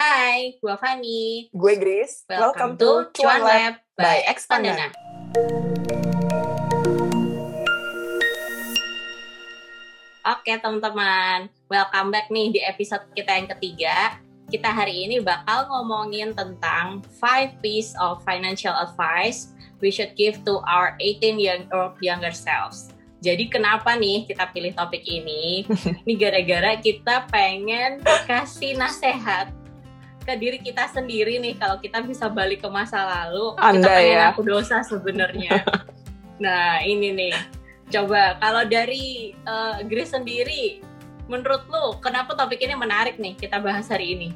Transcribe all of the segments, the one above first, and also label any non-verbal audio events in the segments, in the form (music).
Hai, gue Fani. Gue Grace. Welcome, to Cuan Lab by Expandana. Oke teman-teman, welcome back nih di episode kita yang ketiga. Kita hari ini bakal ngomongin tentang 5 piece of financial advice we should give to our 18 young or younger selves. Jadi kenapa nih kita pilih topik ini? (laughs) Ini gara-gara kita pengen kasih nasehat ke diri kita sendiri nih kalau kita bisa balik ke masa lalu Anda kita pengen ya. aku dosa sebenarnya. (laughs) nah ini nih, coba kalau dari eh, Grace sendiri, menurut lu kenapa topik ini menarik nih kita bahas hari ini?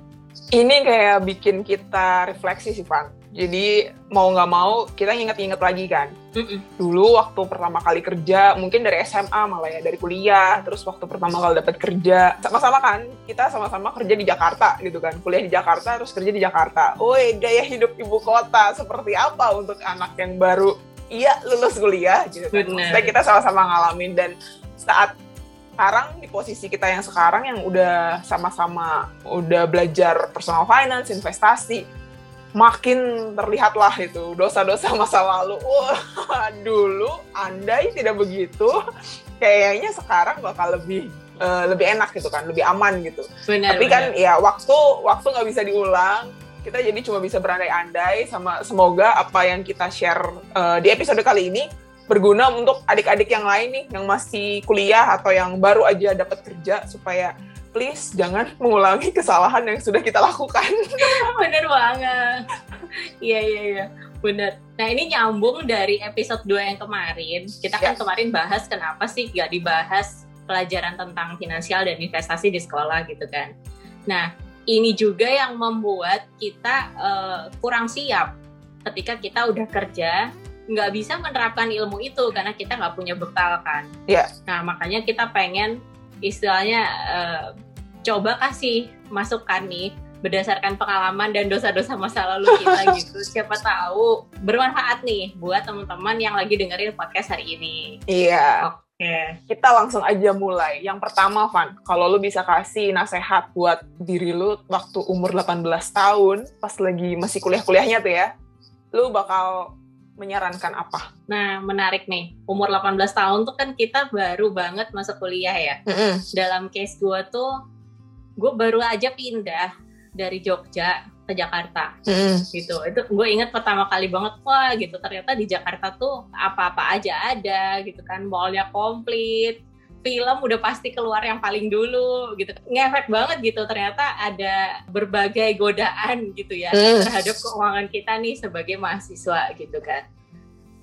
Ini kayak bikin kita refleksi sih, Van. Jadi mau nggak mau kita inget-inget lagi kan. Mm-mm. Dulu waktu pertama kali kerja, mungkin dari SMA malah ya, dari kuliah, terus waktu pertama kali dapat kerja, sama-sama kan, kita sama-sama kerja di Jakarta gitu kan, kuliah di Jakarta, terus kerja di Jakarta. Woi, gaya hidup ibu kota seperti apa untuk anak yang baru, iya lulus kuliah gitu kan. Maksudnya kita sama-sama ngalamin dan saat sekarang di posisi kita yang sekarang yang udah sama-sama udah belajar personal finance, investasi, makin terlihatlah itu dosa-dosa masa lalu. Wah, dulu andai tidak begitu, kayaknya sekarang bakal lebih eh, lebih enak gitu kan, lebih aman gitu. Benar. Tapi kan benar. ya waktu waktu nggak bisa diulang. Kita jadi cuma bisa berandai-andai sama semoga apa yang kita share eh, di episode kali ini berguna untuk adik-adik yang lain nih yang masih kuliah atau yang baru aja dapat kerja supaya please jangan mengulangi kesalahan yang sudah kita lakukan. (laughs) bener banget. Iya iya iya, bener. Nah ini nyambung dari episode 2 yang kemarin. Kita kan kemarin bahas kenapa sih gak dibahas pelajaran tentang finansial dan investasi di sekolah gitu kan. Nah ini juga yang membuat kita eh, kurang siap ketika kita udah kerja nggak bisa menerapkan ilmu itu karena kita nggak punya bekal kan. Ya. Nah makanya kita pengen istilahnya eh, coba kasih masukan nih berdasarkan pengalaman dan dosa-dosa masa lalu (laughs) kita gitu. Siapa tahu bermanfaat nih buat teman-teman yang lagi dengerin podcast hari ini. Iya, Oke. kita langsung aja mulai. Yang pertama, Van, kalau lu bisa kasih nasehat buat diri lu waktu umur 18 tahun, pas lagi masih kuliah-kuliahnya tuh ya, lu bakal menyarankan apa? Nah, menarik nih. Umur 18 tahun tuh kan kita baru banget masuk kuliah ya. Dalam case gue tuh, gue baru aja pindah dari Jogja ke Jakarta. gitu. Itu gue inget pertama kali banget wah gitu. Ternyata di Jakarta tuh apa-apa aja ada gitu kan. Mallnya komplit film udah pasti keluar yang paling dulu gitu. Ngefek banget gitu. Ternyata ada berbagai godaan gitu ya Hmm. terhadap keuangan kita nih sebagai mahasiswa gitu kan.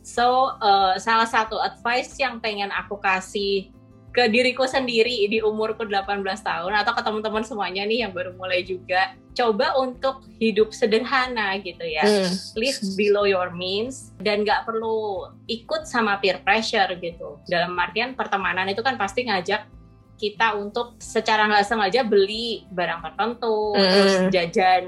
So eh, salah satu advice yang pengen aku kasih ke diriku sendiri di umurku 18 tahun atau ke teman-teman semuanya nih yang baru mulai juga coba untuk hidup sederhana gitu ya. Live below your means dan nggak perlu ikut sama peer pressure gitu. Dalam artian pertemanan itu kan pasti ngajak kita untuk secara nggak sengaja beli barang tertentu Mm. terus jajan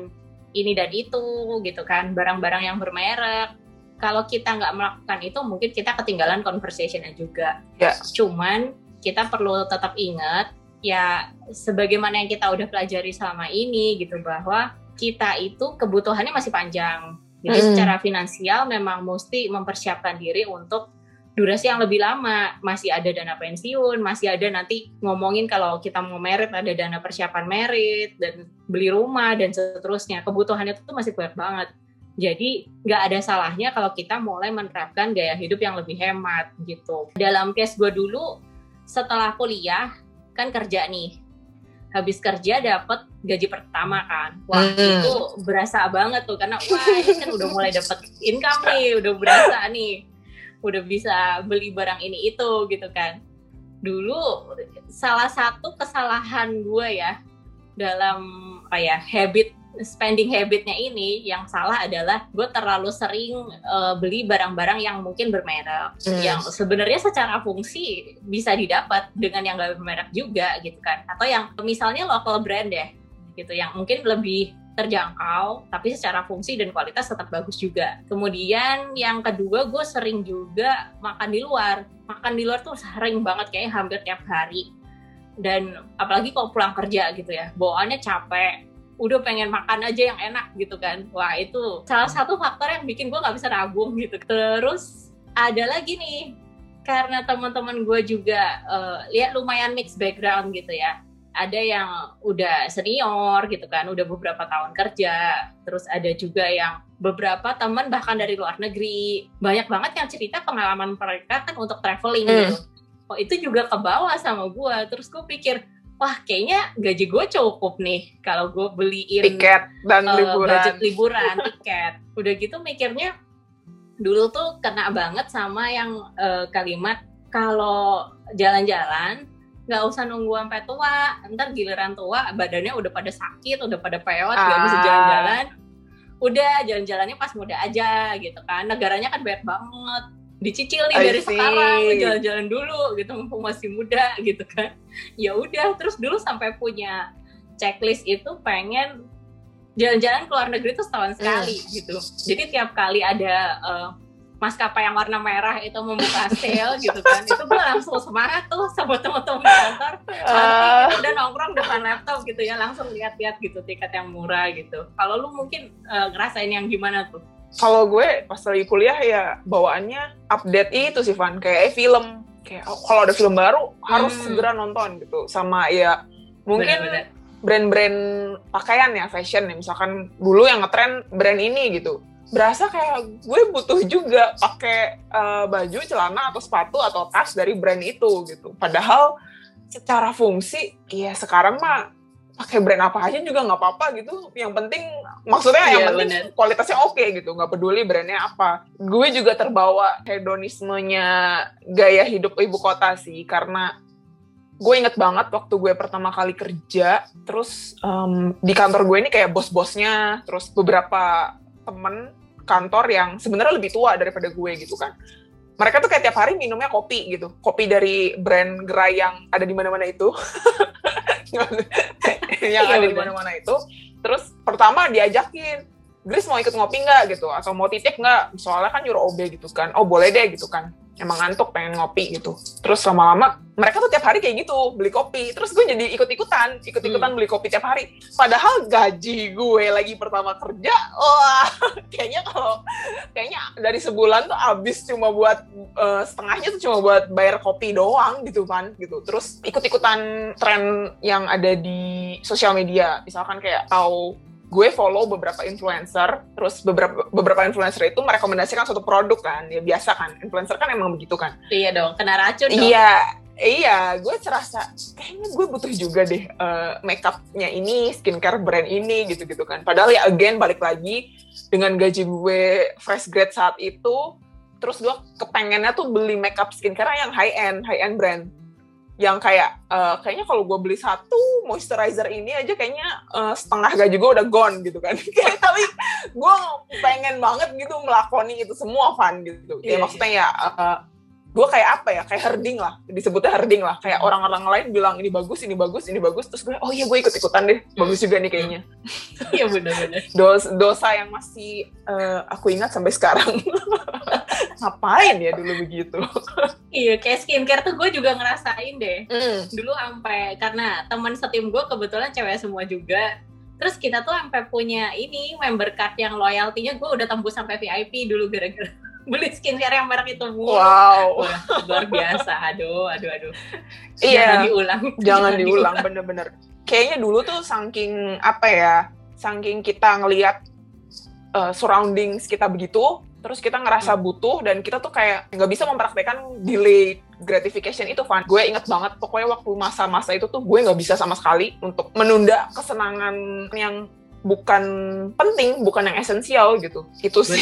ini dan itu gitu kan barang-barang yang bermerek. Kalau kita nggak melakukan itu mungkin kita ketinggalan conversationnya juga. Ya. cuman kita perlu tetap ingat ya sebagaimana yang kita udah pelajari selama ini gitu bahwa kita itu kebutuhannya masih panjang. Jadi Mm. secara finansial memang mesti mempersiapkan diri untuk durasi yang lebih lama. Masih ada dana pensiun, masih ada nanti ngomongin kalau kita mau merit ada dana persiapan merit dan beli rumah dan seterusnya. Kebutuhannya itu masih banyak banget. Jadi nggak ada salahnya kalau kita mulai menerapkan gaya hidup yang lebih hemat gitu. Dalam case gue dulu setelah kuliah kan kerja nih. Habis kerja dapat gaji pertama kan. Wah Hmm. itu berasa banget tuh karena wah ini kan udah mulai dapat income nih udah berasa nih. Udah bisa beli barang ini itu gitu kan. Dulu salah satu kesalahan gue ya dalam apa ya habit spending habitnya ini yang salah adalah gue terlalu sering eh, beli barang-barang yang mungkin bermerek. Hmm. yang sebenarnya secara fungsi bisa didapat dengan yang gak bermerek juga gitu kan. Atau yang misalnya local brand deh gitu yang mungkin lebih terjangkau tapi secara fungsi dan kualitas tetap bagus juga. Kemudian yang kedua gue sering juga makan di luar. Makan di luar tuh sering banget kayak hampir tiap hari. Dan apalagi kalau pulang kerja gitu ya bawaannya capek udah pengen makan aja yang enak gitu kan. Wah itu salah satu faktor yang bikin gue nggak bisa nabung gitu. Terus ada lagi nih karena teman-teman gue juga uh, lihat lumayan mix background gitu ya. Ada yang udah senior gitu kan, udah beberapa tahun kerja, terus ada juga yang beberapa teman bahkan dari luar negeri, banyak banget yang cerita pengalaman mereka kan untuk traveling hmm. gitu. Oh itu juga ke bawah sama gue, terus gue pikir, wah kayaknya gaji gue cukup nih kalau gue beliin tiket dan uh, liburan, budget liburan, tiket. Udah gitu mikirnya dulu tuh kena banget sama yang uh, kalimat kalau jalan-jalan nggak usah nunggu sampai tua. Ntar giliran tua badannya udah pada sakit udah pada peot nggak bisa ah. jalan-jalan. Udah jalan-jalannya pas muda aja gitu kan. Negaranya kan banyak banget dicicil nih I dari see. sekarang jalan-jalan dulu gitu mumpung masih muda gitu kan ya udah terus dulu sampai punya checklist itu pengen jalan-jalan ke luar negeri tuh setahun sekali mm. gitu jadi tiap kali ada uh, maskapai yang warna merah itu membuka (laughs) sale gitu kan itu gue langsung semangat tuh sama teman-teman kantor uh. udah nongkrong depan laptop gitu ya langsung lihat-lihat gitu tiket yang murah gitu kalau lu mungkin uh, ngerasain yang gimana tuh kalau gue pas lagi kuliah ya bawaannya update itu sih Van. Kayak eh, film. Kayak oh, kalau ada film baru harus hmm. segera nonton gitu. Sama ya mungkin brand-brand pakaian ya fashion ya. Misalkan dulu yang ngetren brand ini gitu. Berasa kayak gue butuh juga pakai uh, baju, celana atau sepatu atau tas dari brand itu gitu. Padahal secara fungsi, ya sekarang mah pakai brand apa aja juga nggak apa-apa gitu. Yang penting maksudnya yeah, yang iya, penting bener. kualitasnya oke okay, gitu, nggak peduli brandnya apa. Gue juga terbawa hedonismenya gaya hidup ibu kota sih karena gue inget banget waktu gue pertama kali kerja, terus um, di kantor gue ini kayak bos-bosnya, terus beberapa temen kantor yang sebenarnya lebih tua daripada gue gitu kan. Mereka tuh kayak tiap hari minumnya kopi gitu. Kopi dari brand gerai yang ada di mana-mana itu. (laughs) yang iya, ada di mana-mana itu. Terus pertama diajakin, Grace mau ikut ngopi nggak gitu? Atau mau titip nggak? Soalnya kan nyuruh OB gitu kan. Oh boleh deh gitu kan emang ngantuk pengen ngopi gitu. Terus lama-lama mereka tuh tiap hari kayak gitu beli kopi. Terus gue jadi ikut-ikutan ikut-ikutan hmm. beli kopi tiap hari. Padahal gaji gue lagi pertama kerja wah (laughs) kayaknya kalau kayaknya dari sebulan tuh habis cuma buat uh, setengahnya tuh cuma buat bayar kopi doang gitu kan gitu. Terus ikut-ikutan tren yang ada di sosial media. Misalkan kayak tahu gue follow beberapa influencer, terus beberapa beberapa influencer itu merekomendasikan suatu produk kan, ya biasa kan, influencer kan emang begitu kan. Iya dong, kena racun dong. Iya, iya, gue serasa kayaknya gue butuh juga deh uh, makeupnya ini, skincare brand ini gitu-gitu kan. Padahal ya again balik lagi dengan gaji gue fresh grade saat itu, terus gue kepengennya tuh beli makeup skincare yang high end, high end brand yang kayak uh, kayaknya kalau gue beli satu moisturizer ini aja kayaknya uh, setengah gaji gue udah gone gitu kan. (laughs) Tapi gue pengen banget gitu melakoni itu semua fan gitu. Yeah, ya iya, maksudnya ya uh, gue kayak apa ya kayak herding lah. Disebutnya herding lah. Kayak orang-orang lain bilang ini bagus ini bagus ini bagus. Terus gue oh iya gue ikut ikutan deh bagus juga nih kayaknya. (laughs) Iya benar-benar dosa yang masih uh, aku ingat sampai sekarang (laughs) ngapain ya dulu begitu? (laughs) Iya kayak skincare tuh gue juga ngerasain deh. Mm. dulu sampai karena teman setim gue kebetulan cewek semua juga. Terus kita tuh sampai punya ini member card yang loyaltinya gue udah tembus sampai VIP dulu gara-gara (laughs) beli skincare yang merek itu wow. Wah, luar biasa. Aduh aduh aduh. Iya. Jangan diulang. (laughs) Jangan, jangan diulang bener-bener. Kayaknya dulu tuh saking apa ya saking kita ngelihat uh, surroundings kita begitu terus kita ngerasa hmm. butuh dan kita tuh kayak nggak bisa mempraktekkan delay gratification itu Van. Gue inget banget pokoknya waktu masa-masa itu tuh gue nggak bisa sama sekali untuk menunda kesenangan yang bukan penting bukan yang esensial gitu. Itu sih.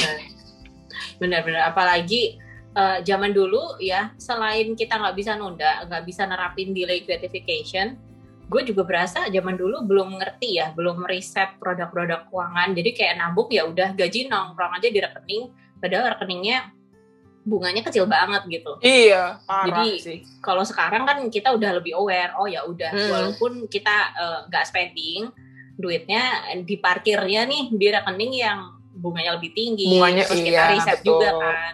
Benar-benar. Apalagi uh, zaman dulu ya selain kita nggak bisa nunda nggak bisa nerapin delay gratification gue juga berasa zaman dulu belum ngerti ya belum riset produk-produk keuangan. Jadi kayak nabung ya udah gaji nongkrong aja di rekening padahal rekeningnya bunganya kecil banget gitu. Iya, parah Jadi sih. kalau sekarang kan kita udah lebih aware. Oh ya udah, hmm. walaupun kita eh, nggak uh, spending, duitnya diparkirnya nih di rekening yang bunganya lebih tinggi bunganya terus iya, kita riset betul. juga kan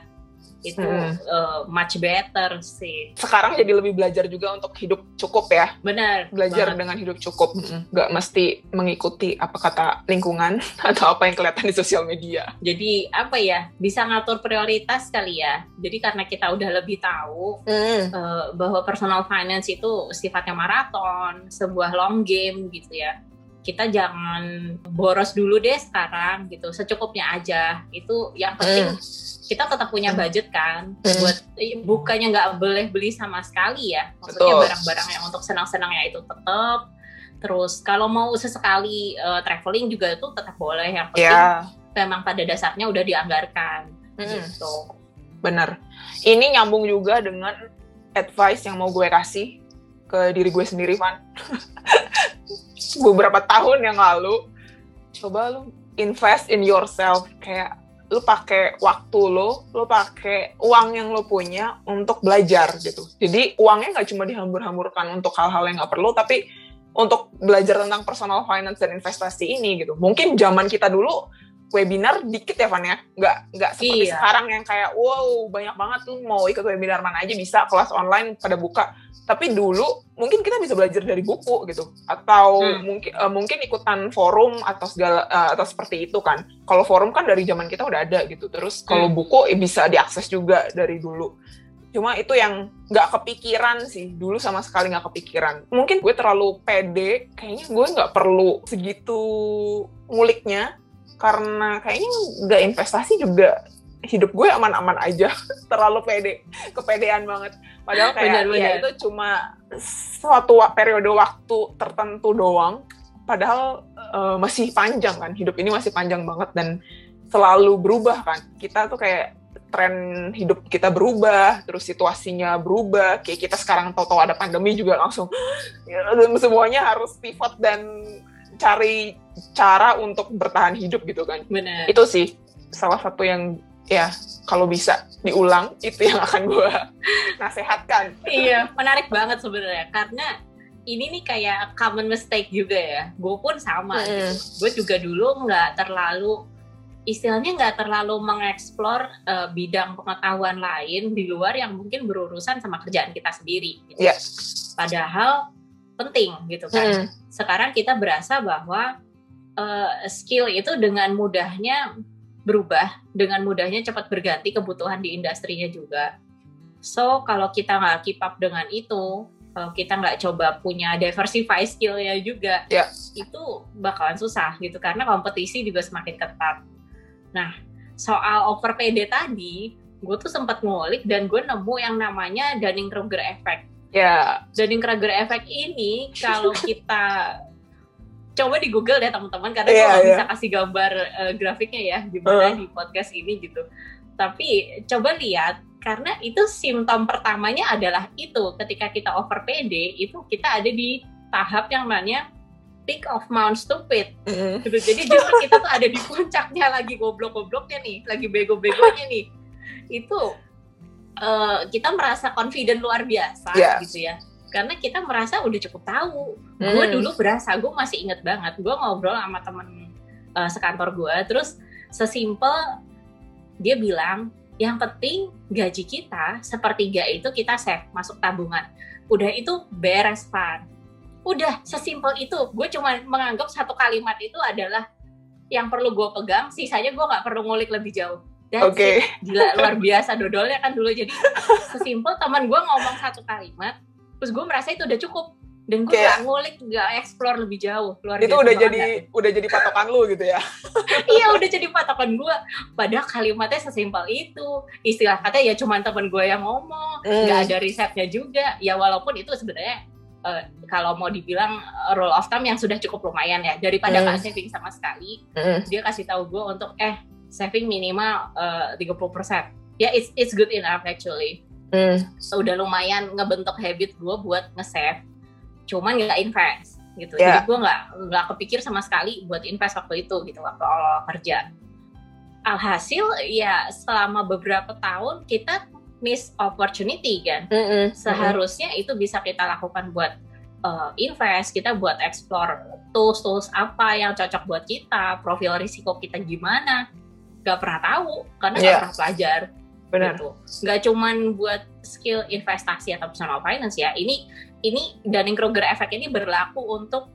itu uh, much better sih. Sekarang jadi lebih belajar juga untuk hidup cukup ya. Benar. Belajar banget. dengan hidup cukup, nggak mesti mengikuti apa kata lingkungan (laughs) atau apa yang kelihatan di sosial media. Jadi apa ya bisa ngatur prioritas kali ya. Jadi karena kita udah lebih tahu mm. uh, bahwa personal finance itu sifatnya maraton, sebuah long game gitu ya kita jangan boros dulu deh sekarang gitu. Secukupnya aja. Itu yang penting mm. kita tetap punya budget kan mm. buat bukannya nggak boleh beli sama sekali ya. Maksudnya barang-barang yang untuk senang-senangnya itu tetap. Terus kalau mau sesekali uh, traveling juga itu tetap boleh. Yang penting yeah. memang pada dasarnya udah dianggarkan. Mm. gitu. Bener. Ini nyambung juga dengan advice yang mau gue kasih ke diri gue sendiri Van (laughs) beberapa tahun yang lalu coba lu invest in yourself kayak lu pakai waktu lo, lu pakai uang yang lo punya untuk belajar gitu. Jadi uangnya nggak cuma dihambur-hamburkan untuk hal-hal yang nggak perlu, tapi untuk belajar tentang personal finance dan investasi ini gitu. Mungkin zaman kita dulu webinar dikit ya Van ya? Nggak nggak seperti iya. sekarang yang kayak wow banyak banget tuh mau ikut webinar mana aja bisa kelas online pada buka. Tapi dulu mungkin kita bisa belajar dari buku gitu. Atau hmm. mungkin uh, mungkin ikutan forum atau segala uh, atau seperti itu kan. Kalau forum kan dari zaman kita udah ada gitu. Terus kalau hmm. buku eh, bisa diakses juga dari dulu. Cuma itu yang nggak kepikiran sih. Dulu sama sekali nggak kepikiran. Mungkin gue terlalu pede. Kayaknya gue nggak perlu segitu nguliknya karena kayaknya nggak investasi juga hidup gue aman-aman aja. (laughs) Terlalu pede kepedean banget. Padahal kayak benar, ya benar. itu cuma suatu periode waktu tertentu doang. Padahal uh, masih panjang kan. Hidup ini masih panjang banget dan selalu berubah kan. Kita tuh kayak tren hidup kita berubah terus situasinya berubah. Kayak kita sekarang tahu-tahu ada pandemi juga langsung (gasps) ya, semuanya harus pivot dan cari cara untuk bertahan hidup gitu kan. Benar. Itu sih salah satu yang ya kalau bisa diulang itu yang akan gue (laughs) nasehatkan. iya, menarik banget sebenarnya karena ini nih kayak common mistake juga ya. Gue pun sama. Hmm. Gitu. Gue juga dulu nggak terlalu istilahnya nggak terlalu mengeksplor uh, bidang pengetahuan lain di luar yang mungkin berurusan sama kerjaan kita sendiri. Gitu. Yeah. Padahal penting gitu kan. Hmm. Sekarang kita berasa bahwa uh, skill itu dengan mudahnya berubah, dengan mudahnya cepat berganti kebutuhan di industrinya juga. So kalau kita nggak keep up dengan itu, kalau kita nggak coba punya diversify skillnya juga, yeah. itu bakalan susah gitu karena kompetisi juga semakin ketat. Nah soal over PD tadi, gue tuh sempat ngulik dan gue nemu yang namanya Dunning-Kruger effect Ya. Dunning Kruger effect ini kalau (laughs) kita coba di Google deh teman-teman karena yeah, gue yeah. bisa kasih gambar uh, grafiknya ya gimana uh. di podcast ini gitu. Tapi coba lihat karena itu simptom pertamanya adalah itu ketika kita over PD itu kita ada di tahap yang namanya peak of Mount Stupid. Mm. Gitu. Jadi justru kita tuh ada di puncaknya lagi goblok-gobloknya nih, lagi bego-begonya nih. Itu uh, kita merasa confident luar biasa yeah. gitu ya. Karena kita merasa udah cukup tahu. Hmm. gue dulu berasa gue masih inget banget. Gue ngobrol sama temen uh, sekantor gue terus sesimpel dia bilang yang penting gaji kita sepertiga itu kita save masuk tabungan. Udah itu beres pan udah sesimpel itu. Gue cuma menganggap satu kalimat itu adalah yang perlu gue pegang sisanya gue nggak perlu ngulik lebih jauh Oke. Okay. Gila luar biasa dodolnya kan dulu jadi sesimpel teman gue ngomong satu kalimat, terus gue merasa itu udah cukup dan gue gak ngulik gak explore lebih jauh luar itu udah jadi udah jadi patokan lu gitu ya (laughs) iya udah jadi patokan gue padahal kalimatnya sesimpel itu istilah katanya ya cuma temen gue yang ngomong mm. Gak ada risetnya juga ya walaupun itu sebenarnya uh, kalau mau dibilang rule of thumb yang sudah cukup lumayan ya daripada mm. gak saving sama sekali mm. dia kasih tahu gue untuk eh saving minimal uh, 30%. Ya yeah, it's it's good enough actually. Mm. So, udah lumayan ngebentuk habit gue buat nge-save. Cuman nggak invest gitu. Yeah. Jadi gue nggak nggak kepikir sama sekali buat invest waktu itu gitu waktu awal kerja. Alhasil ya selama beberapa tahun kita miss opportunity kan. Mm -hmm. Seharusnya itu bisa kita lakukan buat uh, invest, kita buat explore tools-tools apa yang cocok buat kita, profil risiko kita gimana gak pernah tahu karena yeah. gak pernah belajar Benar. gitu. Nggak cuman buat skill investasi atau personal finance ya. Ini ini Dunning-Kruger effect ini berlaku untuk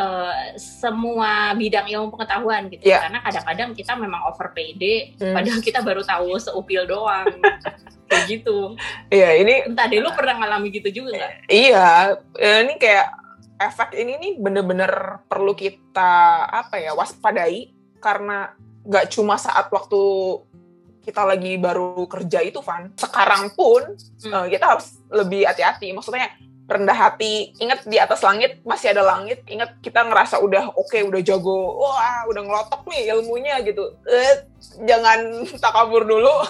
uh, semua bidang ilmu pengetahuan gitu. Yeah. Karena kadang-kadang kita memang over pede, Hmm. padahal kita baru tahu seupil doang. (laughs) Kayak gitu. Iya, ini Entah deh, lu pernah ngalami gitu juga nggak? Iya, eh, ini kayak efek ini nih bener-bener perlu kita apa ya waspadai karena nggak cuma saat waktu kita lagi baru kerja itu, Van. Sekarang pun Hmm. eh, kita harus lebih hati-hati. Maksudnya rendah hati. Ingat di atas langit masih ada langit. Ingat kita ngerasa udah oke, udah jago. Wah, udah ngelotok nih ilmunya gitu. Eh, jangan (laughs) takabur dulu.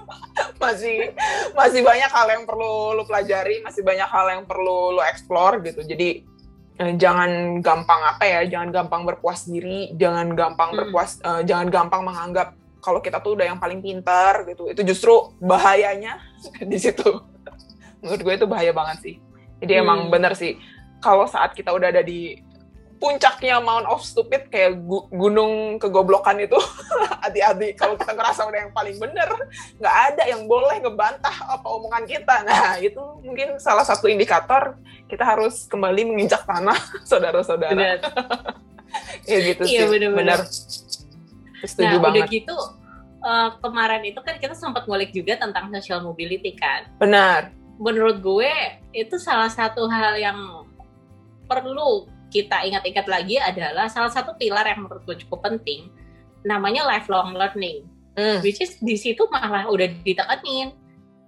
(laughs) masih masih banyak hal yang perlu lu pelajari, masih banyak hal yang perlu lu explore gitu. Jadi jangan gampang apa ya, jangan gampang berpuas diri, jangan gampang Hmm. berpuas, eh, jangan gampang menganggap kalau kita tuh udah yang paling pintar gitu. Itu justru bahayanya (laughs) di situ. Menurut gue itu bahaya banget sih. Jadi emang Hmm. bener sih, kalau saat kita udah ada di puncaknya Mount of Stupid kayak gu- gunung kegoblokan itu, (laughs) hati-hati kalau kita ngerasa udah yang paling bener, nggak ada yang boleh ngebantah apa omongan kita. Nah itu mungkin salah satu indikator kita harus kembali menginjak tanah, (laughs) saudara-saudara. Bener. (laughs) Ya gitu Iya, sih, bener-bener. Setuju Nah, udah banget. gitu eh, kemarin itu kan kita sempat ngulik juga tentang social mobility kan. Benar. Menurut gue itu salah satu hal yang perlu kita ingat-ingat lagi adalah salah satu pilar yang menurut gue cukup penting namanya lifelong learning. Hmm. Which is di situ malah udah ditekenin.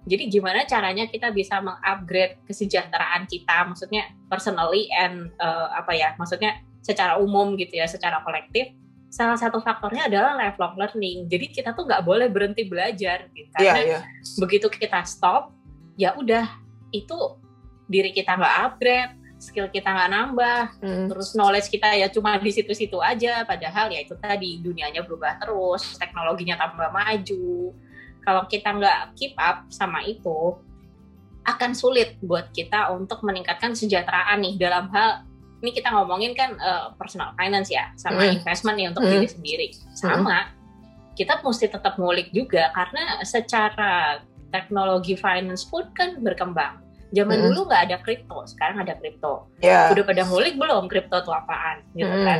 Jadi gimana caranya kita bisa mengupgrade kesejahteraan kita, maksudnya personally and eh, apa ya, maksudnya secara umum gitu ya, secara kolektif. Salah satu faktornya adalah lifelong learning. Jadi kita tuh nggak boleh berhenti belajar, gitu. Iya, karena iya. begitu kita stop, ya udah itu diri kita nggak upgrade, skill kita nggak nambah, Hmm. terus knowledge kita ya cuma di situ-situ aja padahal ya itu tadi dunianya berubah terus teknologinya tambah maju kalau kita nggak keep up sama itu akan sulit buat kita untuk meningkatkan kesejahteraan nih dalam hal ini kita ngomongin kan eh, personal finance ya sama Hmm. investment nih untuk Hmm. diri sendiri sama kita mesti tetap ngulik juga karena secara teknologi finance pun kan berkembang zaman Hmm. dulu nggak ada kripto sekarang ada kripto Ya. udah pada ngulik belum kripto itu apaan gitu Hmm. kan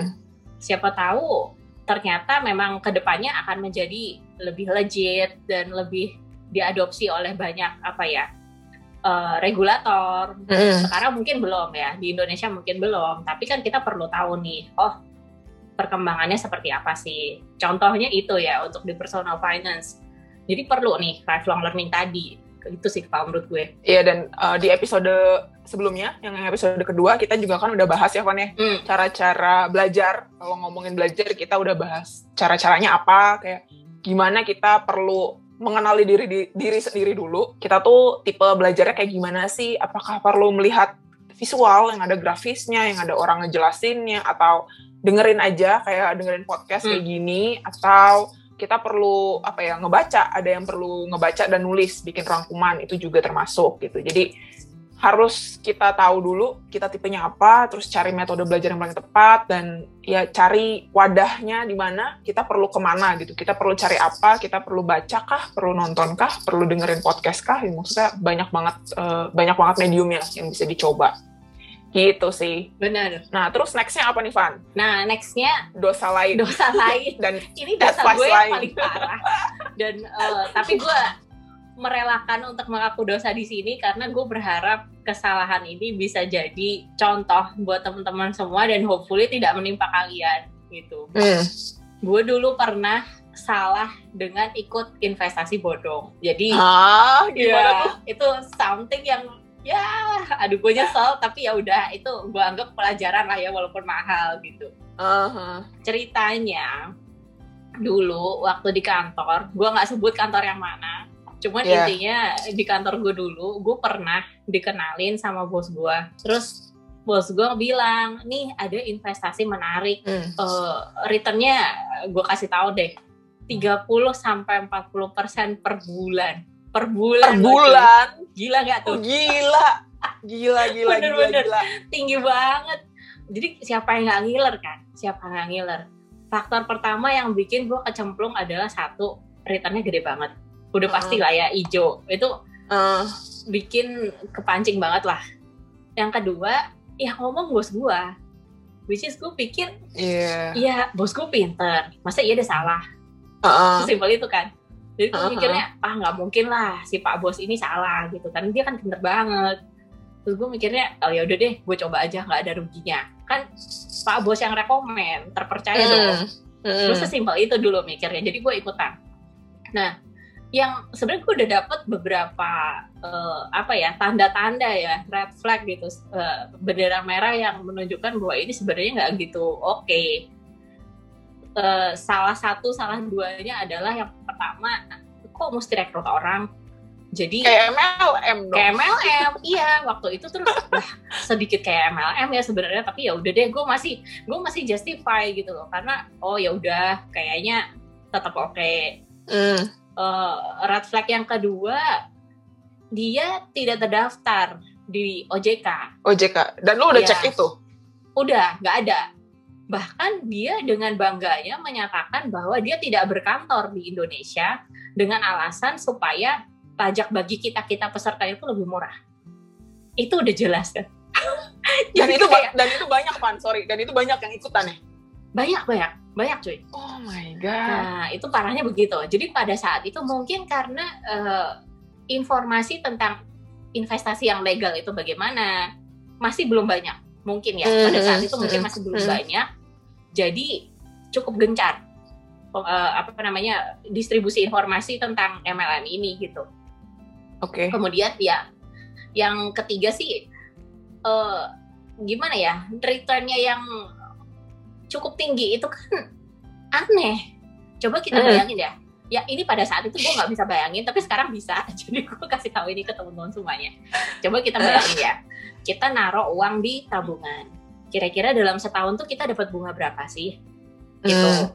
siapa tahu ternyata memang ke depannya akan menjadi lebih legit dan lebih diadopsi oleh banyak apa ya eh, regulator Hmm. sekarang mungkin belum ya di Indonesia mungkin belum tapi kan kita perlu tahu nih oh perkembangannya seperti apa sih contohnya itu ya untuk di personal finance jadi perlu nih lifelong learning tadi itu sih kalau menurut gue Iya dan uh, di episode sebelumnya, yang episode kedua kita juga kan udah bahas ya Van ya, Hmm, cara-cara belajar. Kalau ngomongin belajar kita udah bahas cara-caranya apa, kayak gimana kita perlu mengenali diri di- diri sendiri dulu. Kita tuh tipe belajarnya kayak gimana sih? Apakah perlu melihat visual yang ada grafisnya, yang ada orang ngejelasinnya, atau dengerin aja kayak dengerin podcast kayak Hmm. gini, atau kita perlu apa ya ngebaca. Ada yang perlu ngebaca dan nulis bikin rangkuman itu juga termasuk gitu. Jadi harus kita tahu dulu kita tipenya apa terus cari metode belajar yang paling tepat dan ya cari wadahnya di mana kita perlu ke mana gitu. Kita perlu cari apa kita perlu baca kah perlu nonton kah perlu dengerin podcast kah ya, maksudnya banyak banget eh, banyak banget mediumnya yang bisa dicoba gitu sih. Benar. Nah terus nextnya apa nih Van? Nah nextnya dosa lain. Dosa lain. (laughs) Dan ini dosa gue yang paling parah. Dan eh, tapi gue merelakan untuk mengaku dosa di sini karena gue berharap kesalahan ini bisa jadi contoh buat teman-teman semua dan hopefully tidak menimpa kalian gitu. hmm, Gue dulu pernah salah dengan ikut investasi bodong. Jadi ah gimana ya tuh? itu something yang ya aduh gue nyesel tapi ya udah itu gue anggap pelajaran lah ya walaupun mahal gitu Aha. ceritanya dulu waktu di kantor, gue nggak sebut kantor yang mana, cuman Iya. intinya di kantor gue dulu, gue pernah dikenalin sama bos gue, terus bos gue bilang, nih ada investasi menarik, Hmm. Eh, returnnya gue kasih tahu deh, 30 sampai 40 persen per bulan, per bulan, per bulan gila nggak Oh, tuh? gila gila gila Bener, gila bener. gila tinggi banget. Jadi siapa yang nggak ngiler kan? Siapa yang nggak ngiler? Faktor pertama yang bikin gue kecemplung adalah satu, returnnya gede banget. udah pasti lah ya hijau itu Uh, bikin kepancing banget lah yang kedua ya ngomong bos gua which is gue pikir Iya. ya bos gue pinter masa iya dia salah Uh-uh. Sesimpel itu kan. Jadi gue Uh-huh. mikirnya, ah nggak mungkin lah si Pak Bos ini salah gitu kan. Dia kan pinter banget. Terus gue mikirnya, oh ya udah deh, gue coba aja nggak ada ruginya. Kan Pak Bos yang rekomen, terpercaya dong. Mm. Gue sesimpel itu dulu mikirnya. Jadi gue ikutan. Nah, yang sebenarnya gue udah dapet beberapa eh, apa ya tanda-tanda ya red flag gitu eh, bendera merah yang menunjukkan bahwa ini sebenarnya nggak gitu oke Eh, salah satu salah duanya adalah yang pertama kok mesti rekrut orang jadi Kayak MLM dong. kayak MLM iya waktu itu terus lah sedikit kayak MLM ya sebenarnya tapi ya udah deh gue masih gue masih justify gitu loh karena oh ya udah kayaknya tetap oke Mm. Eh, red flag yang kedua dia tidak terdaftar di OJK OJK. Dan lu udah Iya. cek itu? udah nggak ada bahkan dia dengan bangganya menyatakan bahwa dia tidak berkantor di Indonesia dengan alasan supaya pajak bagi kita kita peserta itu lebih murah itu udah jelas kan (laughs) Dan itu kayak dan itu banyak pan, sorry. Dan itu banyak yang ikutan ya. banyak banyak banyak cuy Oh my god. Nah, itu parahnya begitu. Jadi pada saat itu mungkin karena eh, informasi tentang investasi yang legal itu bagaimana masih belum banyak. Mungkin ya pada saat itu mungkin Mm, masih belum banyak. Jadi cukup gencar eh, apa namanya distribusi informasi tentang MLM ini gitu. Oke. Kemudian ya yang ketiga sih eh, gimana ya returnnya yang cukup tinggi itu kan aneh. Coba kita bayangin ya. Ya ini pada saat itu gue nggak bisa bayangin, tapi sekarang bisa. (laughs) Jadi gue kasih tahu ini ke teman-teman semuanya. Coba kita bayangin ya. Kita naruh uang di tabungan. Kira-kira dalam setahun tuh kita dapat bunga berapa sih? Gitu. Mm.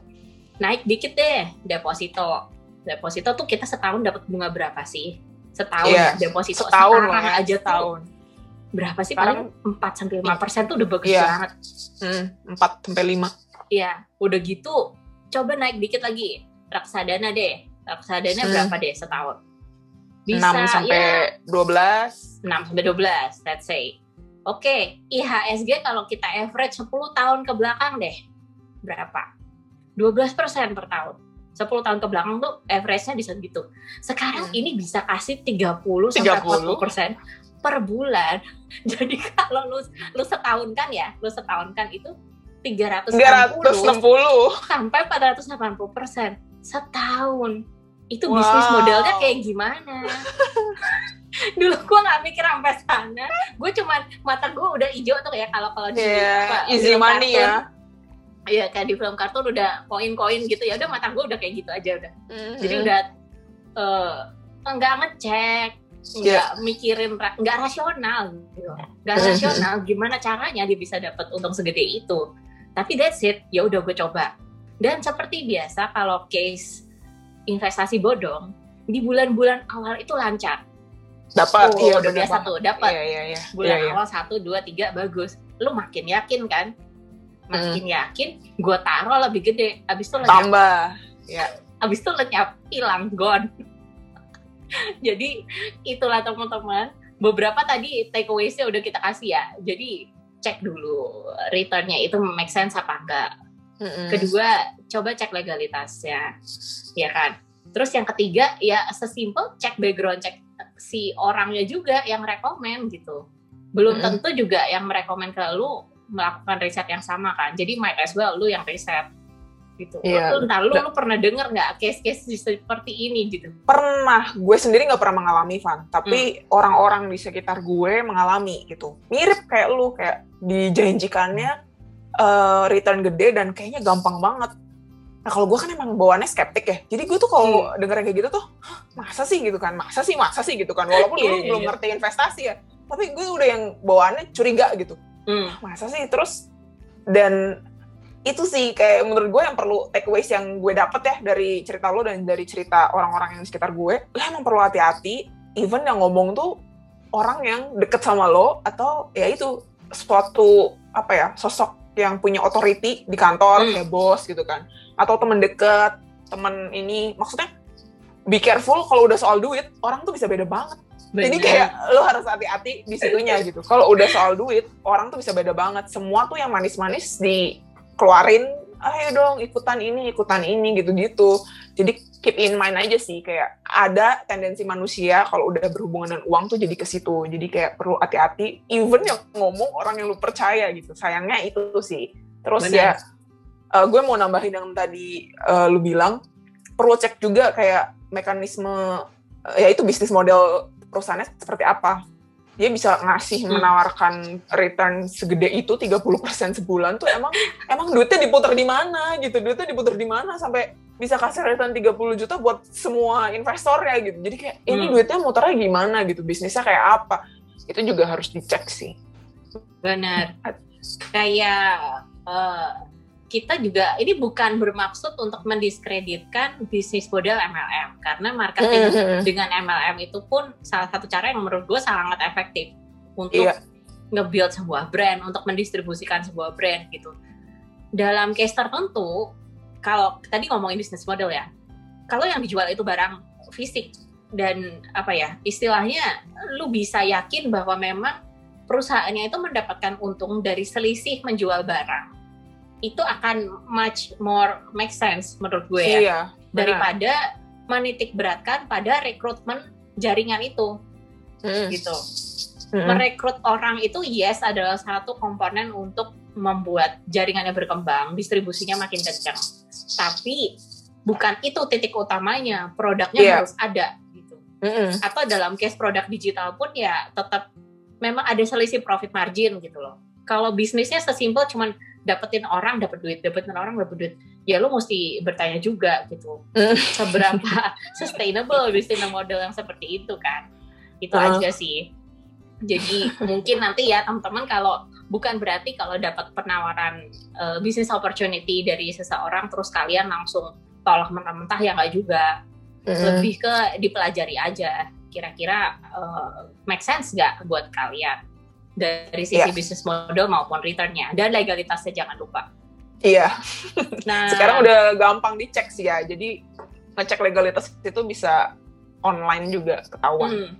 Naik dikit deh deposito. Deposito tuh kita setahun dapat bunga berapa sih? Setahun Iya, deposito Setahun sekarang lah aja tuh Setahun. berapa sih Sekarang- paling 4 sampai 5 persen tuh udah bagus Iya. banget. Mm. 4 sampai 5. Iya, udah gitu coba naik dikit lagi. Reksadana deh. Reksadana Hmm. berapa deh setahun? 6 sampai ya 12. 6 sampai 12, let's say. Oke, IHSG kalau kita average 10 tahun ke belakang deh. Berapa? 12% per tahun. 10 tahun ke belakang tuh average-nya bisa gitu. Sekarang Hmm. ini bisa kasih 30 sampai 30? 40% per bulan. (laughs) Jadi kalau lu lu setahun kan ya, lu setahun kan itu 360 360. sampai 480 persen setahun. Itu Wow. bisnis modelnya kayak gimana? (laughs) Dulu gue nggak mikir sampai sana. Gue cuman mata gue udah hijau tuh ya kalau kalau di apa, easy film money kartun. ya. Iya kayak di film kartun udah koin-koin gitu ya. Udah mata gue udah kayak gitu aja udah. Jadi Mhm. udah eh, nggak ngecek, nggak mikirin, ra- nggak rasional gitu. Nggak Mhm. rasional gimana caranya dia bisa dapat untung segede itu. Tapi that's it, ya udah gue coba. Dan seperti biasa kalau case investasi bodong di bulan-bulan awal itu lancar. dapat Oh, iya udah biasa tuh dapat Iya iya iya. bulan Iya, iya. awal satu dua tiga bagus. Lu makin yakin kan? Hmm. Makin yakin, gue taruh lebih gede. Abis itu lenyap, Tambah. abis itu lenyap, hilang, gone. (laughs) Jadi itulah teman-teman. Beberapa tadi takeaways-nya udah kita kasih ya. Jadi cek dulu return-nya itu make sense apa enggak. Mm-mm. Kedua, coba cek legalitasnya, ya kan. Terus yang ketiga, ya sesimpel cek background, cek si orangnya juga yang rekomen gitu. Belum Mm-mm. tentu juga yang merekomen ke lu melakukan riset yang sama kan. Jadi might as well lu yang riset gitu. Iya. Lu, entar lu, lu pernah denger nggak case-case seperti ini gitu? pernah gue sendiri nggak pernah mengalami Van tapi orang-orang di sekitar gue mengalami gitu mirip kayak lu kayak dijanjikannya eh, return gede dan kayaknya gampang banget. Nah kalau gue kan emang bawaannya skeptik ya. Jadi gue tuh kalau denger kayak gitu tuh "Hah, masa sih? gitu kan. Masa sih masa sih? gitu kan. Walaupun Iya, dulu iya, belum iya. ngerti investasi ya. Tapi gue udah yang bawaannya curiga gitu. Hmm. masa sih? Terus dan itu sih kayak menurut gue yang perlu takeaways yang gue dapet ya dari cerita lo dan dari cerita orang-orang yang di sekitar gue. Lo emang perlu hati-hati even yang ngomong tuh orang yang deket sama lo atau ya itu suatu apa ya sosok yang punya authority di kantor Hmm. kayak bos gitu kan. Atau temen deket temen ini. Maksudnya be careful kalau udah soal duit orang tuh bisa beda banget. Bener. jadi kayak lo harus hati-hati di situnya gitu. Kalau udah soal duit orang tuh bisa beda banget. Semua tuh yang manis-manis dikeluarin ayo dong ikutan ini ikutan ini gitu-gitu. Jadi keep in mind aja sih kayak ada tendensi manusia kalau udah berhubungan dengan uang tuh jadi ke situ. Jadi kayak perlu hati-hati even yang ngomong orang yang lu percaya gitu. Sayangnya itu sih. Terus Bener. ya eh, gue mau nambahin yang tadi eh, lu bilang perlu cek juga kayak mekanisme eh, ya itu bisnis model perusahaannya seperti apa dia bisa ngasih Hmm. menawarkan return segede itu 30% sebulan tuh emang emang duitnya diputar di mana gitu duitnya diputar di mana sampai bisa kasih return 30 juta buat semua investor ya gitu jadi kayak ini Hmm. duitnya muternya gimana gitu bisnisnya kayak apa itu juga harus dicek sih Benar. Kayak eh, kita juga ini bukan bermaksud untuk mendiskreditkan bisnis model MLM karena marketing Mhm. dengan MLM itu pun salah satu cara yang menurut gue sangat efektif untuk Iya. nge-build sebuah brand, untuk mendistribusikan sebuah brand gitu. Dalam case tertentu, kalau tadi ngomongin bisnis model ya, kalau yang dijual itu barang fisik dan apa ya istilahnya, lu bisa yakin bahwa memang perusahaannya itu mendapatkan untung dari selisih menjual barang. Itu akan much more make sense menurut gue ya iya daripada menitik beratkan pada rekrutmen jaringan itu Mhm. gitu. Mhm. Merekrut orang itu yes adalah satu komponen untuk membuat jaringannya berkembang, distribusinya makin kencang. Tapi bukan itu titik utamanya, produknya Iya. harus ada gitu. Mhm. Atau dalam case produk digital pun ya tetap memang ada selisih profit margin gitu loh. Kalau bisnisnya sesimpel cuman dapetin orang dapat duit, dapetin orang dapat duit, ya lu mesti bertanya juga gitu. (laughs) Seberapa (laughs) sustainable bisnis model yang seperti itu kan. Itu Uh. aja sih. Jadi (laughs) mungkin nanti ya teman-teman kalau bukan berarti kalau dapat penawaran eh, bisnis opportunity dari seseorang terus kalian langsung tolak mentah-mentah ya nggak juga Mhm. lebih ke dipelajari aja kira-kira eh, make sense nggak buat kalian dari sisi Iya. bisnis model maupun returnnya dan legalitasnya jangan lupa. iya Nah (laughs) sekarang udah gampang dicek sih ya jadi ngecek legalitas itu bisa online juga ketahuan hmm,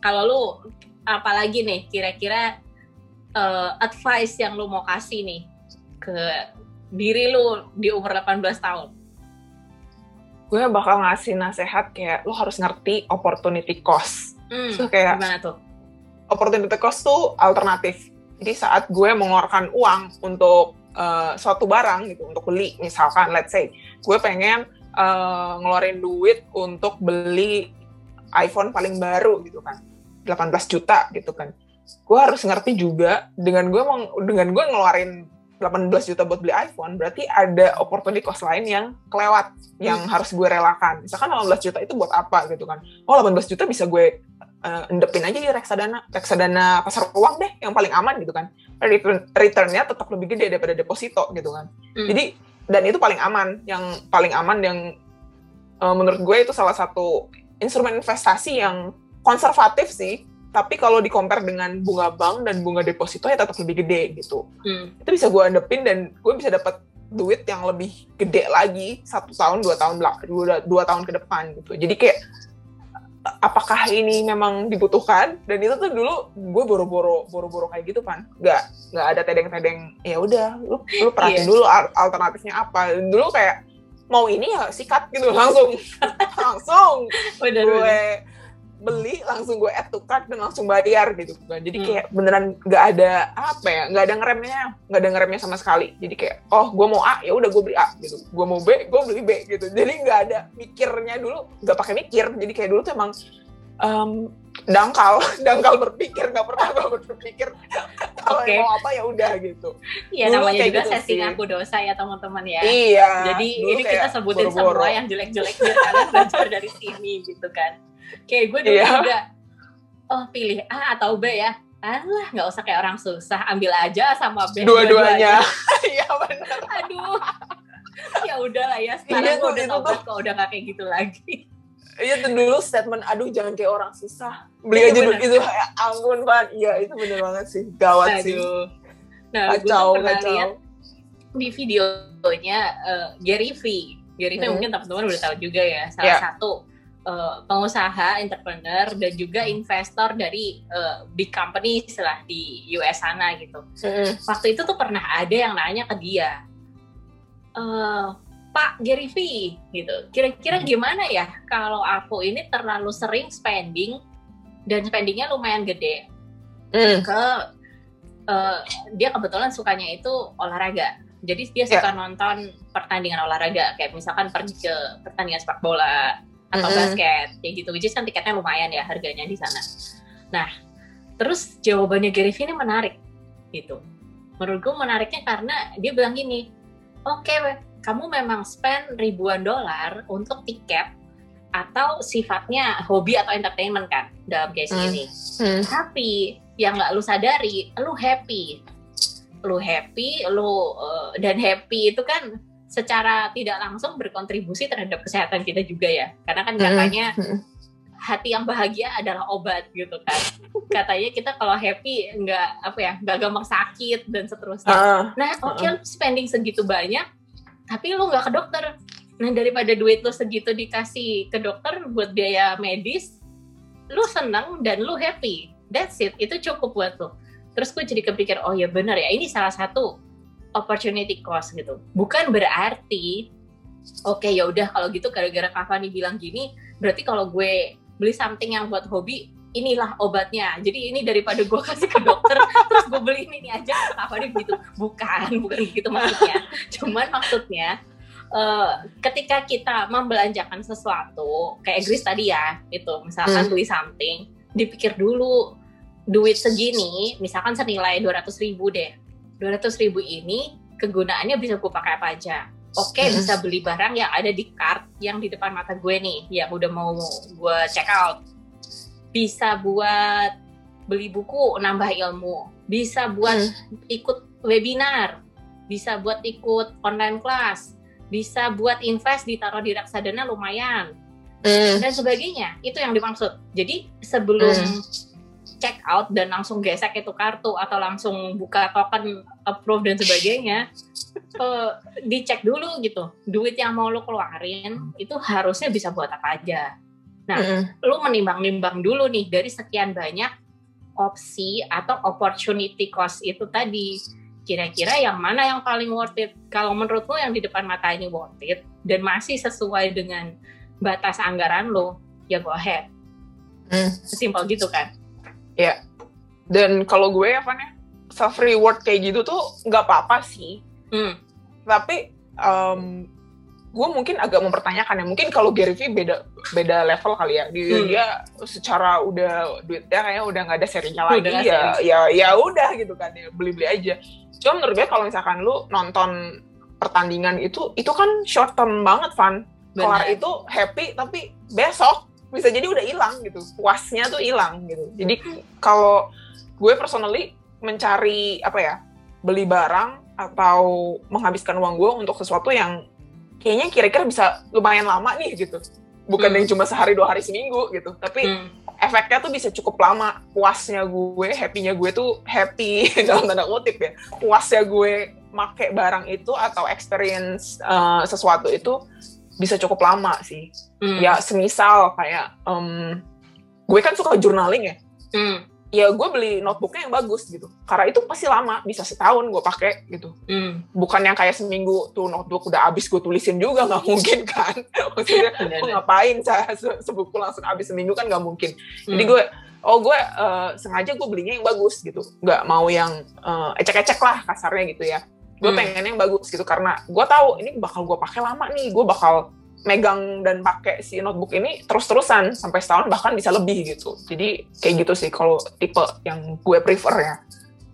kalau lu apalagi nih kira-kira eh, advice yang lu mau kasih nih ke diri lu di umur 18 tahun. gue bakal ngasih nasehat kayak lo harus ngerti opportunity cost Hmm, so kayak gimana tuh? Opportunity cost tuh alternatif. Jadi saat gue mengeluarkan uang untuk eh, suatu barang gitu untuk beli misalkan let's say gue pengen eh, ngeluarin duit untuk beli iPhone paling baru gitu kan 18 juta gitu kan. Gue harus ngerti juga dengan gue meng- dengan gue ngeluarin 18 juta buat beli iPhone berarti ada opportunity cost lain yang kelewat yang harus gue relakan. Misalkan 18 juta itu buat apa gitu kan? Oh 18 juta bisa gue eh, endepin aja di reksadana reksadana pasar uang deh yang paling aman gitu kan. Return returnnya tetap lebih gede daripada deposito gitu kan. Hmm. jadi dan itu paling aman yang paling aman yang eh, menurut gue itu salah satu instrumen investasi yang konservatif sih. Tapi kalau di compare dengan bunga bank dan bunga deposito ya tetap lebih gede gitu. Hmm. itu bisa gue endepin dan gue bisa dapat duit yang lebih gede lagi satu tahun dua tahun belak- dua, dua tahun ke depan gitu. Jadi kayak apakah ini memang dibutuhkan? Dan itu tuh dulu gue boro-boro boro-boro kayak gitu kan nggak nggak ada tedeng-tedeng ya udah lu lu perhatiin Iya. dulu al- alternatifnya apa. Dulu kayak mau ini ya sikat gitu langsung. (laughs) Langsung. Bener, gue bener. Beli langsung gue add to cart dan langsung bayar gitu kan jadi Hmm. kayak beneran nggak ada apa ya nggak ada ngeremnya nggak ada ngeremnya sama sekali jadi kayak oh gue mau A ya udah gue beli A gitu gue mau B gue beli B gitu jadi nggak ada mikirnya dulu nggak pakai mikir jadi kayak dulu tuh emang em, dangkal (laughs) dangkal berpikir nggak pernah gue berpikir kalau Oke. mau apa ya udah gitu Iya Dulu namanya kayak juga gitu setting sih. aku dosa ya teman-teman ya. iya Jadi ini kita sebutin boro-boro. semua yang jelek-jelek biar kalian (laughs) belajar dari sini gitu kan. Kayak gue dulu Iya. juga, oh pilih A atau B ya. Alah nggak usah kayak orang susah, ambil aja sama B. dua-duanya (laughs) iya benar Aduh. ya udahlah ya, sekarang Iya gue udah tobat kok udah gak kayak gitu lagi. Iya tuh dulu statement aduh jangan kayak orang susah beli Iya, aja dulu itu ya ampun pan iya itu bener banget sih gawat sih Aduh. Nah, gue kacau pernah kacau lihat di videonya eh, Gary V. Gary V Hmm. mungkin teman-teman udah tahu juga ya, salah Ya. satu uh, pengusaha, entrepreneur dan juga investor dari uh, big company setelah di US sana gitu. Mm. Waktu itu tuh pernah ada yang nanya ke dia, uh, Pak Gary V gitu, kira-kira gimana ya kalau aku ini terlalu sering spending dan spendingnya lumayan gede mm. ke uh, dia kebetulan sukanya itu olahraga. Jadi dia suka yeah. nonton pertandingan olahraga kayak misalkan pergi ke pertandingan sepak bola atau mm -hmm. basket kayak gitu. Which is kan tiketnya lumayan ya harganya di sana. Nah, terus jawabannya Gary Vee ini menarik gitu. Menurut gue menariknya karena dia bilang gini, oke, okay, kamu memang spend ribuan dolar untuk tiket atau sifatnya hobi atau entertainment kan dalam case mm. ini. Mm. Tapi yang nggak lu sadari, lu happy, lu happy, lu uh, dan happy itu kan secara tidak langsung berkontribusi terhadap kesehatan kita juga ya. Karena kan katanya hati yang bahagia adalah obat gitu kan. Katanya kita kalau happy nggak apa ya nggak gampang sakit dan seterusnya. Uh, nah oke okay, uh. spending segitu banyak tapi lu nggak ke dokter. Nah daripada duit lu segitu dikasih ke dokter buat biaya medis lu seneng dan lu happy. That's it itu cukup buat lu. Terus gue jadi kepikir oh ya benar ya ini salah satu opportunity cost gitu. Bukan berarti oke okay, ya udah kalau gitu gara-gara Kavani bilang gini, berarti kalau gue beli something yang buat hobi inilah obatnya. Jadi ini daripada gue kasih ke dokter (laughs) terus gue beli ini, ini aja Kavani begitu. Bukan, bukan begitu maksudnya. Cuman maksudnya uh, ketika kita membelanjakan sesuatu kayak Gris tadi ya, itu misalkan hmm. beli something, dipikir dulu duit segini, misalkan senilai 200 ribu deh 200 ribu ini kegunaannya bisa gue pakai apa aja. Oke, okay, bisa beli barang yang ada di cart yang di depan mata gue nih, yang udah mau gue check out. Bisa buat beli buku, nambah ilmu. Bisa buat hmm. ikut webinar. Bisa buat ikut online class. Bisa buat invest ditaruh di reksadana lumayan. Hmm. Dan sebagainya. Itu yang dimaksud. Jadi sebelum hmm check out dan langsung gesek itu kartu atau langsung buka token approve dan sebagainya uh, (laughs) dicek dulu gitu. Duit yang mau lo keluarin itu harusnya bisa buat apa aja. Nah mm. lo menimbang-nimbang dulu nih dari sekian banyak opsi atau opportunity cost itu tadi kira-kira yang mana yang paling worth it? Kalau menurut lo yang di depan mata ini worth it dan masih sesuai dengan batas anggaran lo ya go ahead. Mm. simpel gitu kan Ya. Dan kalau gue ya, Van ya, self reward kayak gitu tuh nggak apa-apa sih. Hmm. Tapi um, gue mungkin agak mempertanyakan ya. Mungkin kalau Gary Vee beda beda level kali ya. Dia, hmm. dia secara udah duitnya kayaknya udah nggak ada serinya lagi udah ya. Seri. Ya ya udah gitu kan ya beli-beli aja. Cuma menurut gue kalau misalkan lu nonton pertandingan itu itu kan short term banget Van. Kelar itu happy tapi besok bisa jadi udah hilang gitu. Puasnya tuh hilang gitu. Jadi kalau gue personally mencari apa ya beli barang atau menghabiskan uang gue untuk sesuatu yang kayaknya kira-kira bisa lumayan lama nih gitu. Bukan hmm. yang cuma sehari dua hari seminggu gitu. Tapi hmm. efeknya tuh bisa cukup lama. Puasnya gue happynya gue tuh happy (laughs) dalam tanda kutip ya. Puasnya gue make barang itu atau experience uh, sesuatu itu bisa cukup lama sih. Mm. Ya semisal kayak um, gue kan suka journaling ya. Mm. Ya gue beli notebooknya yang bagus gitu. Karena itu pasti lama, bisa setahun gue pakai gitu. Mm. Bukan yang kayak seminggu tuh notebook udah habis gue tulisin juga nggak (laughs) mungkin kan. Maksudnya gue ngapain saya se sebuku langsung habis seminggu kan nggak mungkin. Mm. Jadi gue oh gue uh, sengaja gue belinya yang bagus gitu nggak mau yang uh, ecek-ecek lah kasarnya gitu ya gue hmm. pengen yang bagus gitu karena gue tahu ini bakal gue pakai lama nih gue bakal megang dan pakai si notebook ini terus-terusan sampai setahun bahkan bisa lebih gitu jadi kayak gitu sih kalau tipe yang gue prefer ya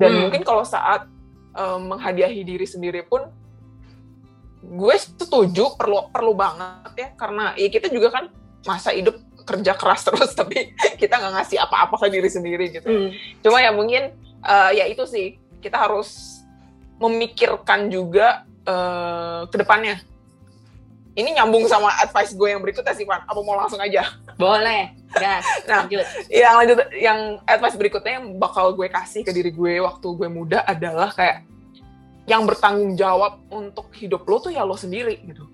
dan hmm. mungkin kalau saat um, menghadiahi diri sendiri pun gue setuju perlu perlu banget ya karena ya kita juga kan masa hidup kerja keras terus (laughs) tapi kita nggak ngasih apa-apa ke diri sendiri gitu hmm. cuma ya mungkin uh, ya itu sih kita harus memikirkan juga uh, ke depannya. Ini nyambung sama advice gue yang berikutnya sih, Pak. Apa mau langsung aja? Boleh, gas. nah, lanjut. Yang lanjut, yang advice berikutnya yang bakal gue kasih ke diri gue waktu gue muda adalah kayak yang bertanggung jawab untuk hidup lo tuh ya lo sendiri gitu.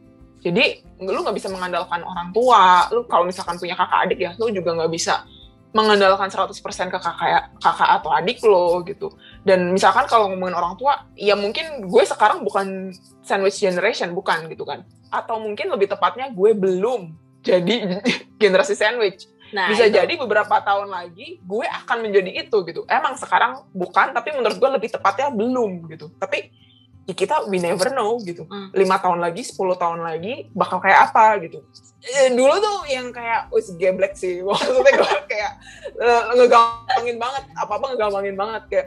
Jadi lu nggak bisa mengandalkan orang tua. Lu kalau misalkan punya kakak adik ya, lu juga nggak bisa mengandalkan 100% ke kakak kakak atau adik lo gitu. Dan misalkan kalau ngomongin orang tua, ya mungkin gue sekarang bukan sandwich generation, bukan gitu kan. Atau mungkin lebih tepatnya gue belum jadi (laughs) generasi sandwich. Nah, bisa itu. jadi beberapa tahun lagi gue akan menjadi itu gitu. Emang sekarang bukan, tapi menurut gue lebih tepatnya belum gitu. Tapi ya kita we never know gitu. Hmm. Lima tahun lagi, 10 tahun lagi bakal kayak apa gitu. E, dulu tuh yang kayak wis geblek sih. (laughs) Maksudnya gue kayak uh, ngegampangin banget, apa-apa ngegampangin banget kayak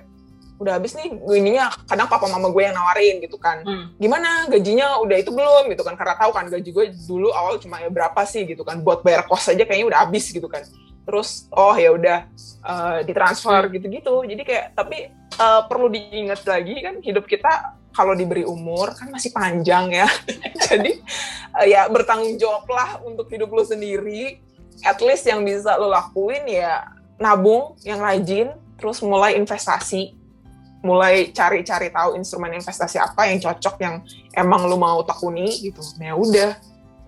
udah habis nih ininya kadang papa mama gue yang nawarin gitu kan. Hmm. gimana? Gajinya udah itu belum? Gitu kan karena tahu kan gaji gue dulu awal cuma ya berapa sih gitu kan. Buat bayar kos aja kayaknya udah habis gitu kan. Terus oh ya udah uh, ditransfer gitu-gitu. Jadi kayak tapi uh, perlu diingat lagi kan hidup kita kalau diberi umur kan masih panjang ya. (laughs) Jadi uh, ya bertanggung jawab lah untuk hidup lo sendiri. At least yang bisa lo lakuin ya nabung yang rajin terus mulai investasi mulai cari-cari tahu instrumen investasi apa yang cocok yang emang lu mau tekuni gitu. Nah ya udah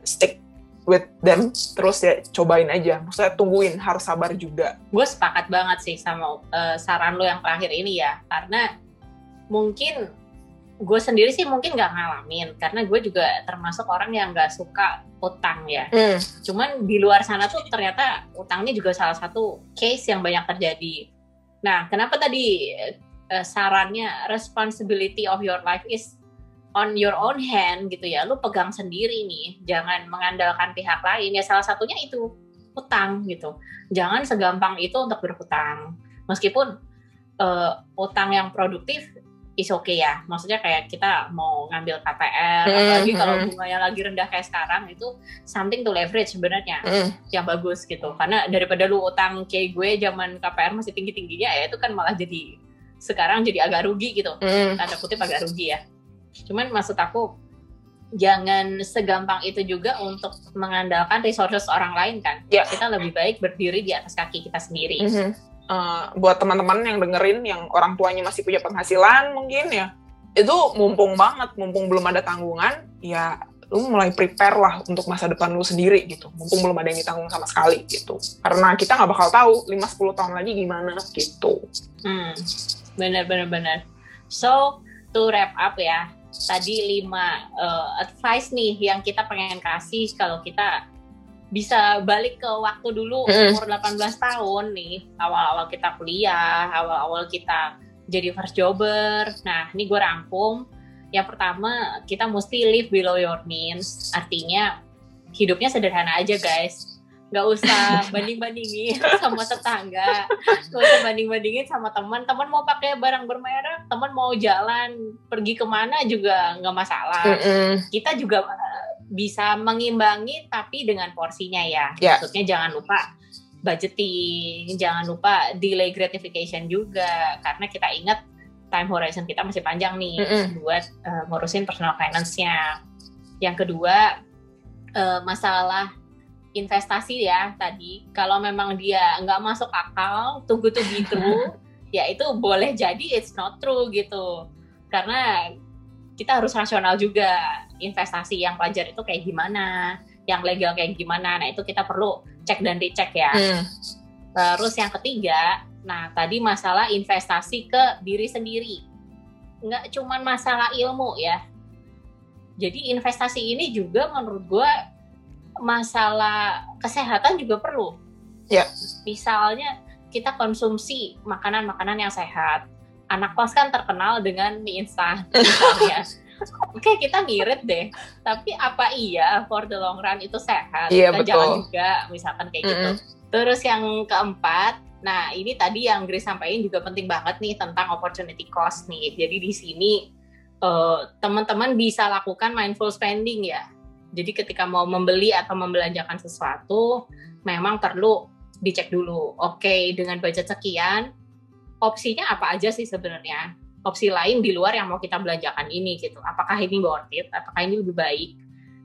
stick with them terus ya cobain aja. Maksudnya tungguin harus sabar juga. Gue sepakat banget sih sama uh, saran lo yang terakhir ini ya karena mungkin gue sendiri sih mungkin nggak ngalamin karena gue juga termasuk orang yang nggak suka utang ya. Mm. Cuman di luar sana tuh ternyata utangnya juga salah satu case yang banyak terjadi. Nah, kenapa tadi uh, sarannya responsibility of your life is on your own hand gitu ya. Lu pegang sendiri nih. Jangan mengandalkan pihak lain. Ya salah satunya itu utang gitu. Jangan segampang itu untuk berhutang. Meskipun uh, utang yang produktif is oke okay ya. Maksudnya kayak kita mau ngambil KPR mm, apalagi kalau hmm. bunganya lagi rendah kayak sekarang itu something to leverage sebenarnya mm. yang bagus gitu. Karena daripada lu utang kayak gue zaman KPR masih tinggi tingginya ya itu kan malah jadi sekarang jadi agak rugi gitu. Mm. tanda kutip agak rugi ya. Cuman maksud aku jangan segampang itu juga untuk mengandalkan resources orang lain kan. Yeah. kita lebih baik berdiri di atas kaki kita sendiri. Mm -hmm. uh, buat teman-teman yang dengerin yang orang tuanya masih punya penghasilan mungkin ya itu mumpung banget mumpung belum ada tanggungan ya lu mulai prepare lah untuk masa depan lu sendiri gitu. Mumpung belum ada yang ditanggung sama sekali gitu. Karena kita nggak bakal tahu 5-10 tahun lagi gimana gitu. Hmm benar benar benar so to wrap up ya tadi lima uh, advice nih yang kita pengen kasih kalau kita bisa balik ke waktu dulu umur 18 tahun nih awal-awal kita kuliah awal-awal kita jadi first jobber. Nah ini gue rangkum. Yang pertama kita mesti live below your means. Artinya hidupnya sederhana aja guys nggak usah (laughs) banding-bandingin sama tetangga nggak usah banding-bandingin sama teman teman mau pakai barang bermerek teman mau jalan pergi ke mana juga nggak masalah mm -mm. kita juga eh, bisa mengimbangi tapi dengan porsinya ya yeah. maksudnya jangan lupa budgeting jangan lupa delay gratification juga karena kita ingat time horizon kita masih panjang nih mm -mm. buat uh, ngurusin personal finance-nya yang kedua uh, masalah investasi ya tadi. Kalau memang dia nggak masuk akal tunggu tuh gitu ya itu boleh jadi it's not true gitu. Karena kita harus rasional juga investasi yang wajar itu kayak gimana yang legal kayak gimana. Nah itu kita perlu cek dan dicek ya. Hmm. terus yang ketiga nah tadi masalah investasi ke diri sendiri. Nggak cuman masalah ilmu ya. Jadi investasi ini juga menurut gue masalah kesehatan juga perlu. Ya. Misalnya kita konsumsi makanan-makanan yang sehat. Anak kos kan terkenal dengan mie instan (laughs) misalnya. Oke kita ngirit deh, tapi apa iya for the long run itu sehat? Iya, betul. jangan juga misalkan kayak mm -hmm. gitu. Terus yang keempat, nah ini tadi yang Grace sampaikan juga penting banget nih tentang opportunity cost nih. Jadi di sini uh, teman-teman bisa lakukan mindful spending ya jadi ketika mau membeli atau membelanjakan sesuatu, memang perlu dicek dulu. Oke, okay, dengan budget sekian, opsinya apa aja sih sebenarnya? Opsi lain di luar yang mau kita belanjakan ini gitu. Apakah ini worth it? Apakah ini lebih baik?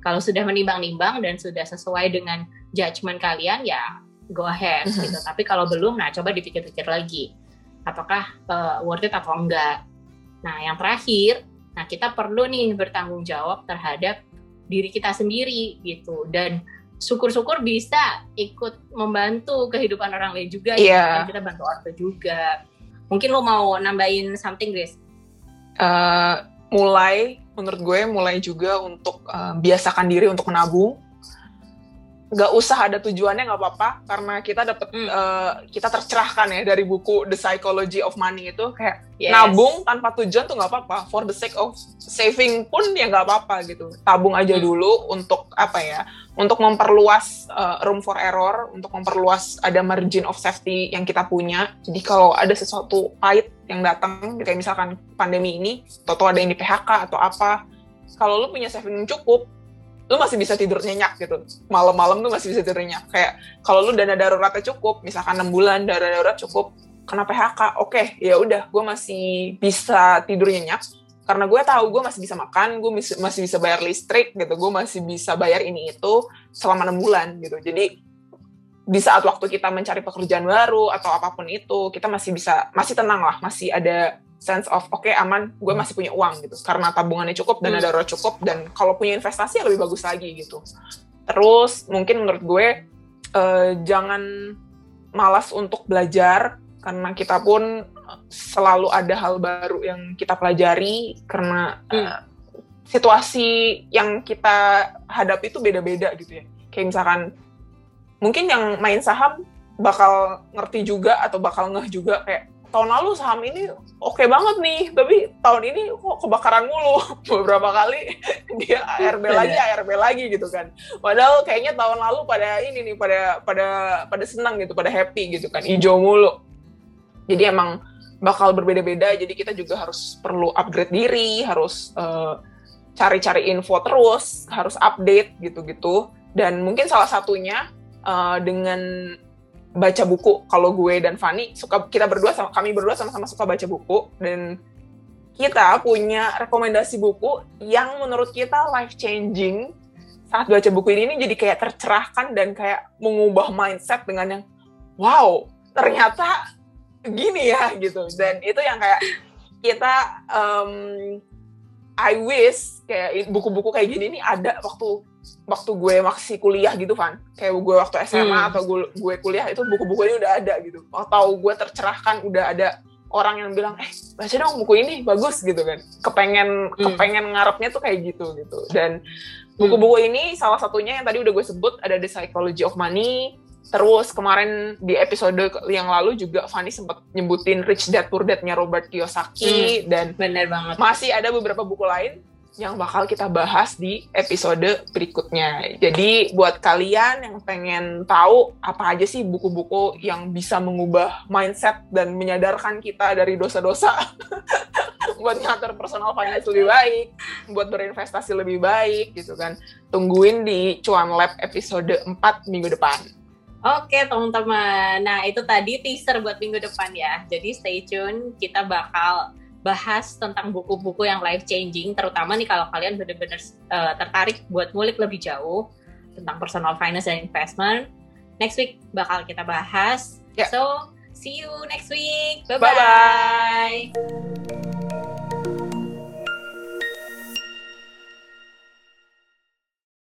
Kalau sudah menimbang-nimbang dan sudah sesuai dengan judgement kalian, ya go ahead gitu. Tapi kalau belum, nah coba dipikir-pikir lagi. Apakah uh, worth it atau enggak? Nah, yang terakhir, nah kita perlu nih bertanggung jawab terhadap diri kita sendiri gitu dan syukur-syukur bisa ikut membantu kehidupan orang lain juga yeah. gitu. kita bantu orang juga mungkin lo mau nambahin something Grace uh, mulai menurut gue mulai juga untuk uh, biasakan diri untuk menabung nggak usah ada tujuannya nggak apa-apa karena kita dapat hmm. uh, kita tercerahkan ya dari buku The Psychology of Money itu kayak yes. nabung tanpa tujuan tuh nggak apa-apa for the sake of saving pun ya nggak apa-apa gitu tabung aja hmm. dulu untuk apa ya untuk memperluas uh, room for error untuk memperluas ada margin of safety yang kita punya jadi kalau ada sesuatu pahit yang datang kayak misalkan pandemi ini atau ada yang di PHK atau apa kalau lu punya saving cukup lu masih bisa tidur nyenyak gitu. Malam-malam tuh masih bisa tidur nyenyak. Kayak kalau lu dana daruratnya cukup misalkan enam bulan dana darurat cukup kena PHK oke okay, ya udah gue masih bisa tidur nyenyak. Karena gue tahu gue masih bisa makan gue masih bisa bayar listrik gitu gue masih bisa bayar ini itu selama enam bulan gitu. Jadi di saat waktu kita mencari pekerjaan baru atau apa pun itu kita masih bisa masih tenang lah masih ada sense of oke okay, aman gue masih punya uang gitu. Karena tabungannya cukup dan ada darurat cukup dan kalau punya investasi ya lebih bagus lagi gitu. Terus mungkin menurut gue uh, jangan malas untuk belajar karena kita pun selalu ada hal baru yang kita pelajari karena uh, situasi yang kita hadapi itu beda-beda gitu ya. Kayak misalkan mungkin yang main saham bakal ngerti juga atau bakal ngeh juga kayak tahun lalu saham ini oke okay banget nih, tapi tahun ini kok kebakaran mulu. (laughs) Beberapa kali dia ARB lagi, ARB lagi gitu kan. Padahal kayaknya tahun lalu pada ini nih, pada pada pada senang gitu, pada happy gitu kan, hijau mulu. Jadi emang bakal berbeda-beda. Jadi kita juga harus perlu upgrade diri, harus uh, cari-cari info terus, harus update gitu-gitu. Dan mungkin salah satunya uh, dengan baca buku. Kalau gue dan Fanny suka kita berdua sama kami berdua sama-sama suka baca buku. Dan kita punya rekomendasi buku yang menurut kita life changing saat baca buku ini, ini jadi kayak tercerahkan dan kayak mengubah mindset dengan yang wow ternyata gini ya gitu. Dan itu yang kayak kita um, I wish kayak buku-buku kayak gini ini ada waktu waktu gue masih kuliah gitu kan kayak gue waktu SMA hmm. atau gue gue kuliah itu buku-buku ini udah ada gitu. Atau gue tercerahkan udah ada orang yang bilang eh baca dong buku ini bagus gitu kan. Kepengen hmm. kepengen ngarepnya tuh kayak gitu gitu. Dan buku-buku ini salah satunya yang tadi udah gue sebut ada The Psychology of Money. Terus kemarin di episode yang lalu juga Fanny sempat nyebutin Rich Dad Poor Dad-nya Robert Kiyosaki hmm, dan bener banget. masih ada beberapa buku lain yang bakal kita bahas di episode berikutnya. Jadi buat kalian yang pengen tahu apa aja sih buku-buku yang bisa mengubah mindset dan menyadarkan kita dari dosa-dosa (laughs) buat ngatur personal finance lebih baik, buat berinvestasi lebih baik gitu kan. Tungguin di Cuan Lab episode 4 minggu depan. Oke teman-teman, nah itu tadi teaser buat minggu depan ya. Jadi stay tune, kita bakal bahas tentang buku-buku yang life changing, terutama nih kalau kalian benar-benar uh, tertarik buat ngulik lebih jauh tentang personal finance dan investment. Next week bakal kita bahas. Yeah. So, see you next week. Bye-bye. Bye-bye.